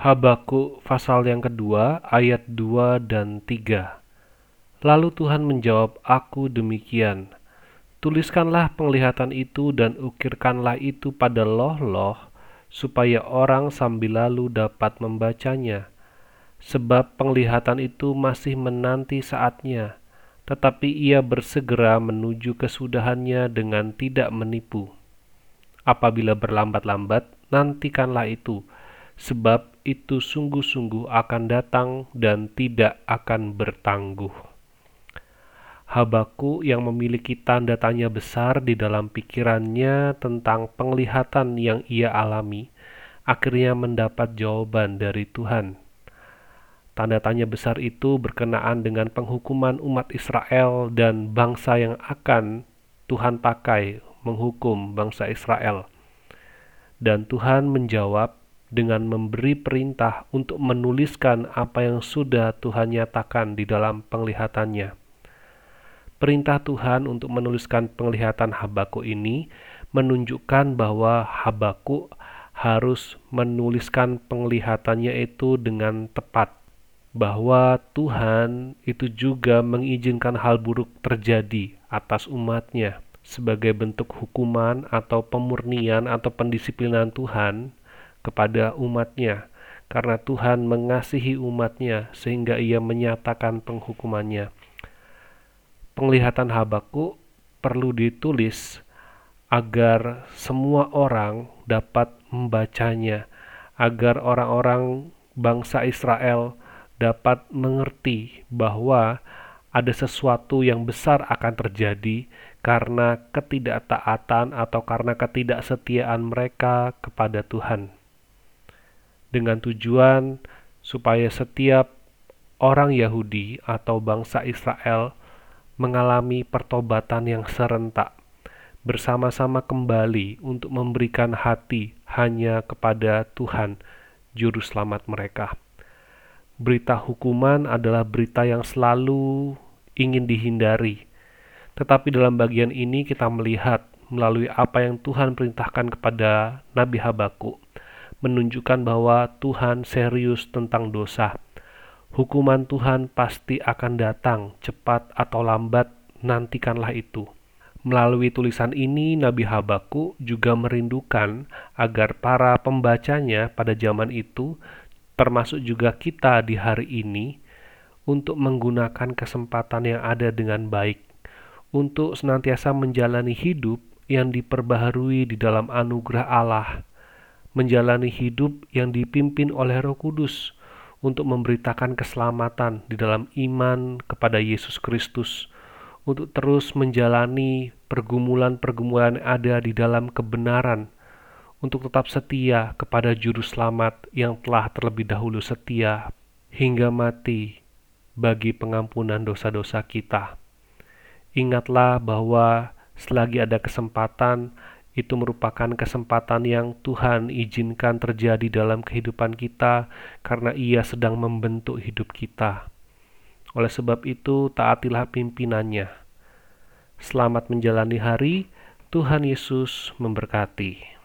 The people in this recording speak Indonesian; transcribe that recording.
Habakuk pasal yang kedua ayat 2 dan 3. Lalu Tuhan menjawab aku demikian, Tuliskanlah penglihatan itu dan ukirkanlah itu pada loh-loh, supaya orang sambil lalu dapat membacanya. Sebab penglihatan itu masih menanti saatnya, tetapi ia bersegera menuju kesudahannya dengan tidak menipu. Apabila berlambat-lambat, nantikanlah itu, sebab itu sungguh-sungguh akan datang dan tidak akan bertangguh. Habaku yang memiliki tanda tanya besar di dalam pikirannya tentang penglihatan yang ia alami, akhirnya mendapat jawaban dari Tuhan. Tanda tanya besar itu berkenaan dengan penghukuman umat Israel dan bangsa yang akan Tuhan pakai menghukum bangsa Israel. Dan Tuhan menjawab dengan memberi perintah untuk menuliskan apa yang sudah Tuhan nyatakan di dalam penglihatannya. Perintah Tuhan untuk menuliskan penglihatan Habakuk ini menunjukkan bahwa Habakuk harus menuliskan penglihatannya itu dengan tepat, bahwa Tuhan itu juga mengizinkan hal buruk terjadi atas umatnya sebagai bentuk hukuman atau pemurnian atau pendisiplinan Tuhan kepada umatnya karena Tuhan mengasihi umatnya sehingga ia menyatakan penghukumannya penglihatan Habakuk perlu ditulis agar semua orang dapat membacanya, agar orang-orang bangsa Israel dapat mengerti bahwa ada sesuatu yang besar akan terjadi karena ketidaktaatan atau karena ketidaksetiaan mereka kepada Tuhan. Dengan tujuan supaya setiap orang Yahudi atau bangsa Israel mengalami pertobatan yang serentak, bersama-sama kembali untuk memberikan hati hanya kepada Tuhan, Juru Selamat mereka. Berita hukuman adalah berita yang selalu ingin dihindari, tetapi dalam bagian ini kita melihat melalui apa yang Tuhan perintahkan kepada Nabi Habakuk, menunjukkan bahwa Tuhan serius tentang dosa Hukuman Tuhan pasti akan datang, cepat atau lambat, nantikanlah itu. Melalui tulisan ini, Nabi Habaku juga merindukan agar para pembacanya pada zaman itu, termasuk juga kita di hari ini, untuk menggunakan kesempatan yang ada dengan baik, untuk senantiasa menjalani hidup yang diperbaharui di dalam anugerah Allah, menjalani hidup yang dipimpin oleh Roh Kudus untuk memberitakan keselamatan di dalam iman kepada Yesus Kristus, untuk terus menjalani pergumulan-pergumulan ada di dalam kebenaran, untuk tetap setia kepada Juru Selamat yang telah terlebih dahulu setia hingga mati bagi pengampunan dosa-dosa kita. Ingatlah bahwa selagi ada kesempatan, itu merupakan kesempatan yang Tuhan izinkan terjadi dalam kehidupan kita karena Ia sedang membentuk hidup kita. Oleh sebab itu, taatilah pimpinannya. Selamat menjalani hari, Tuhan Yesus memberkati.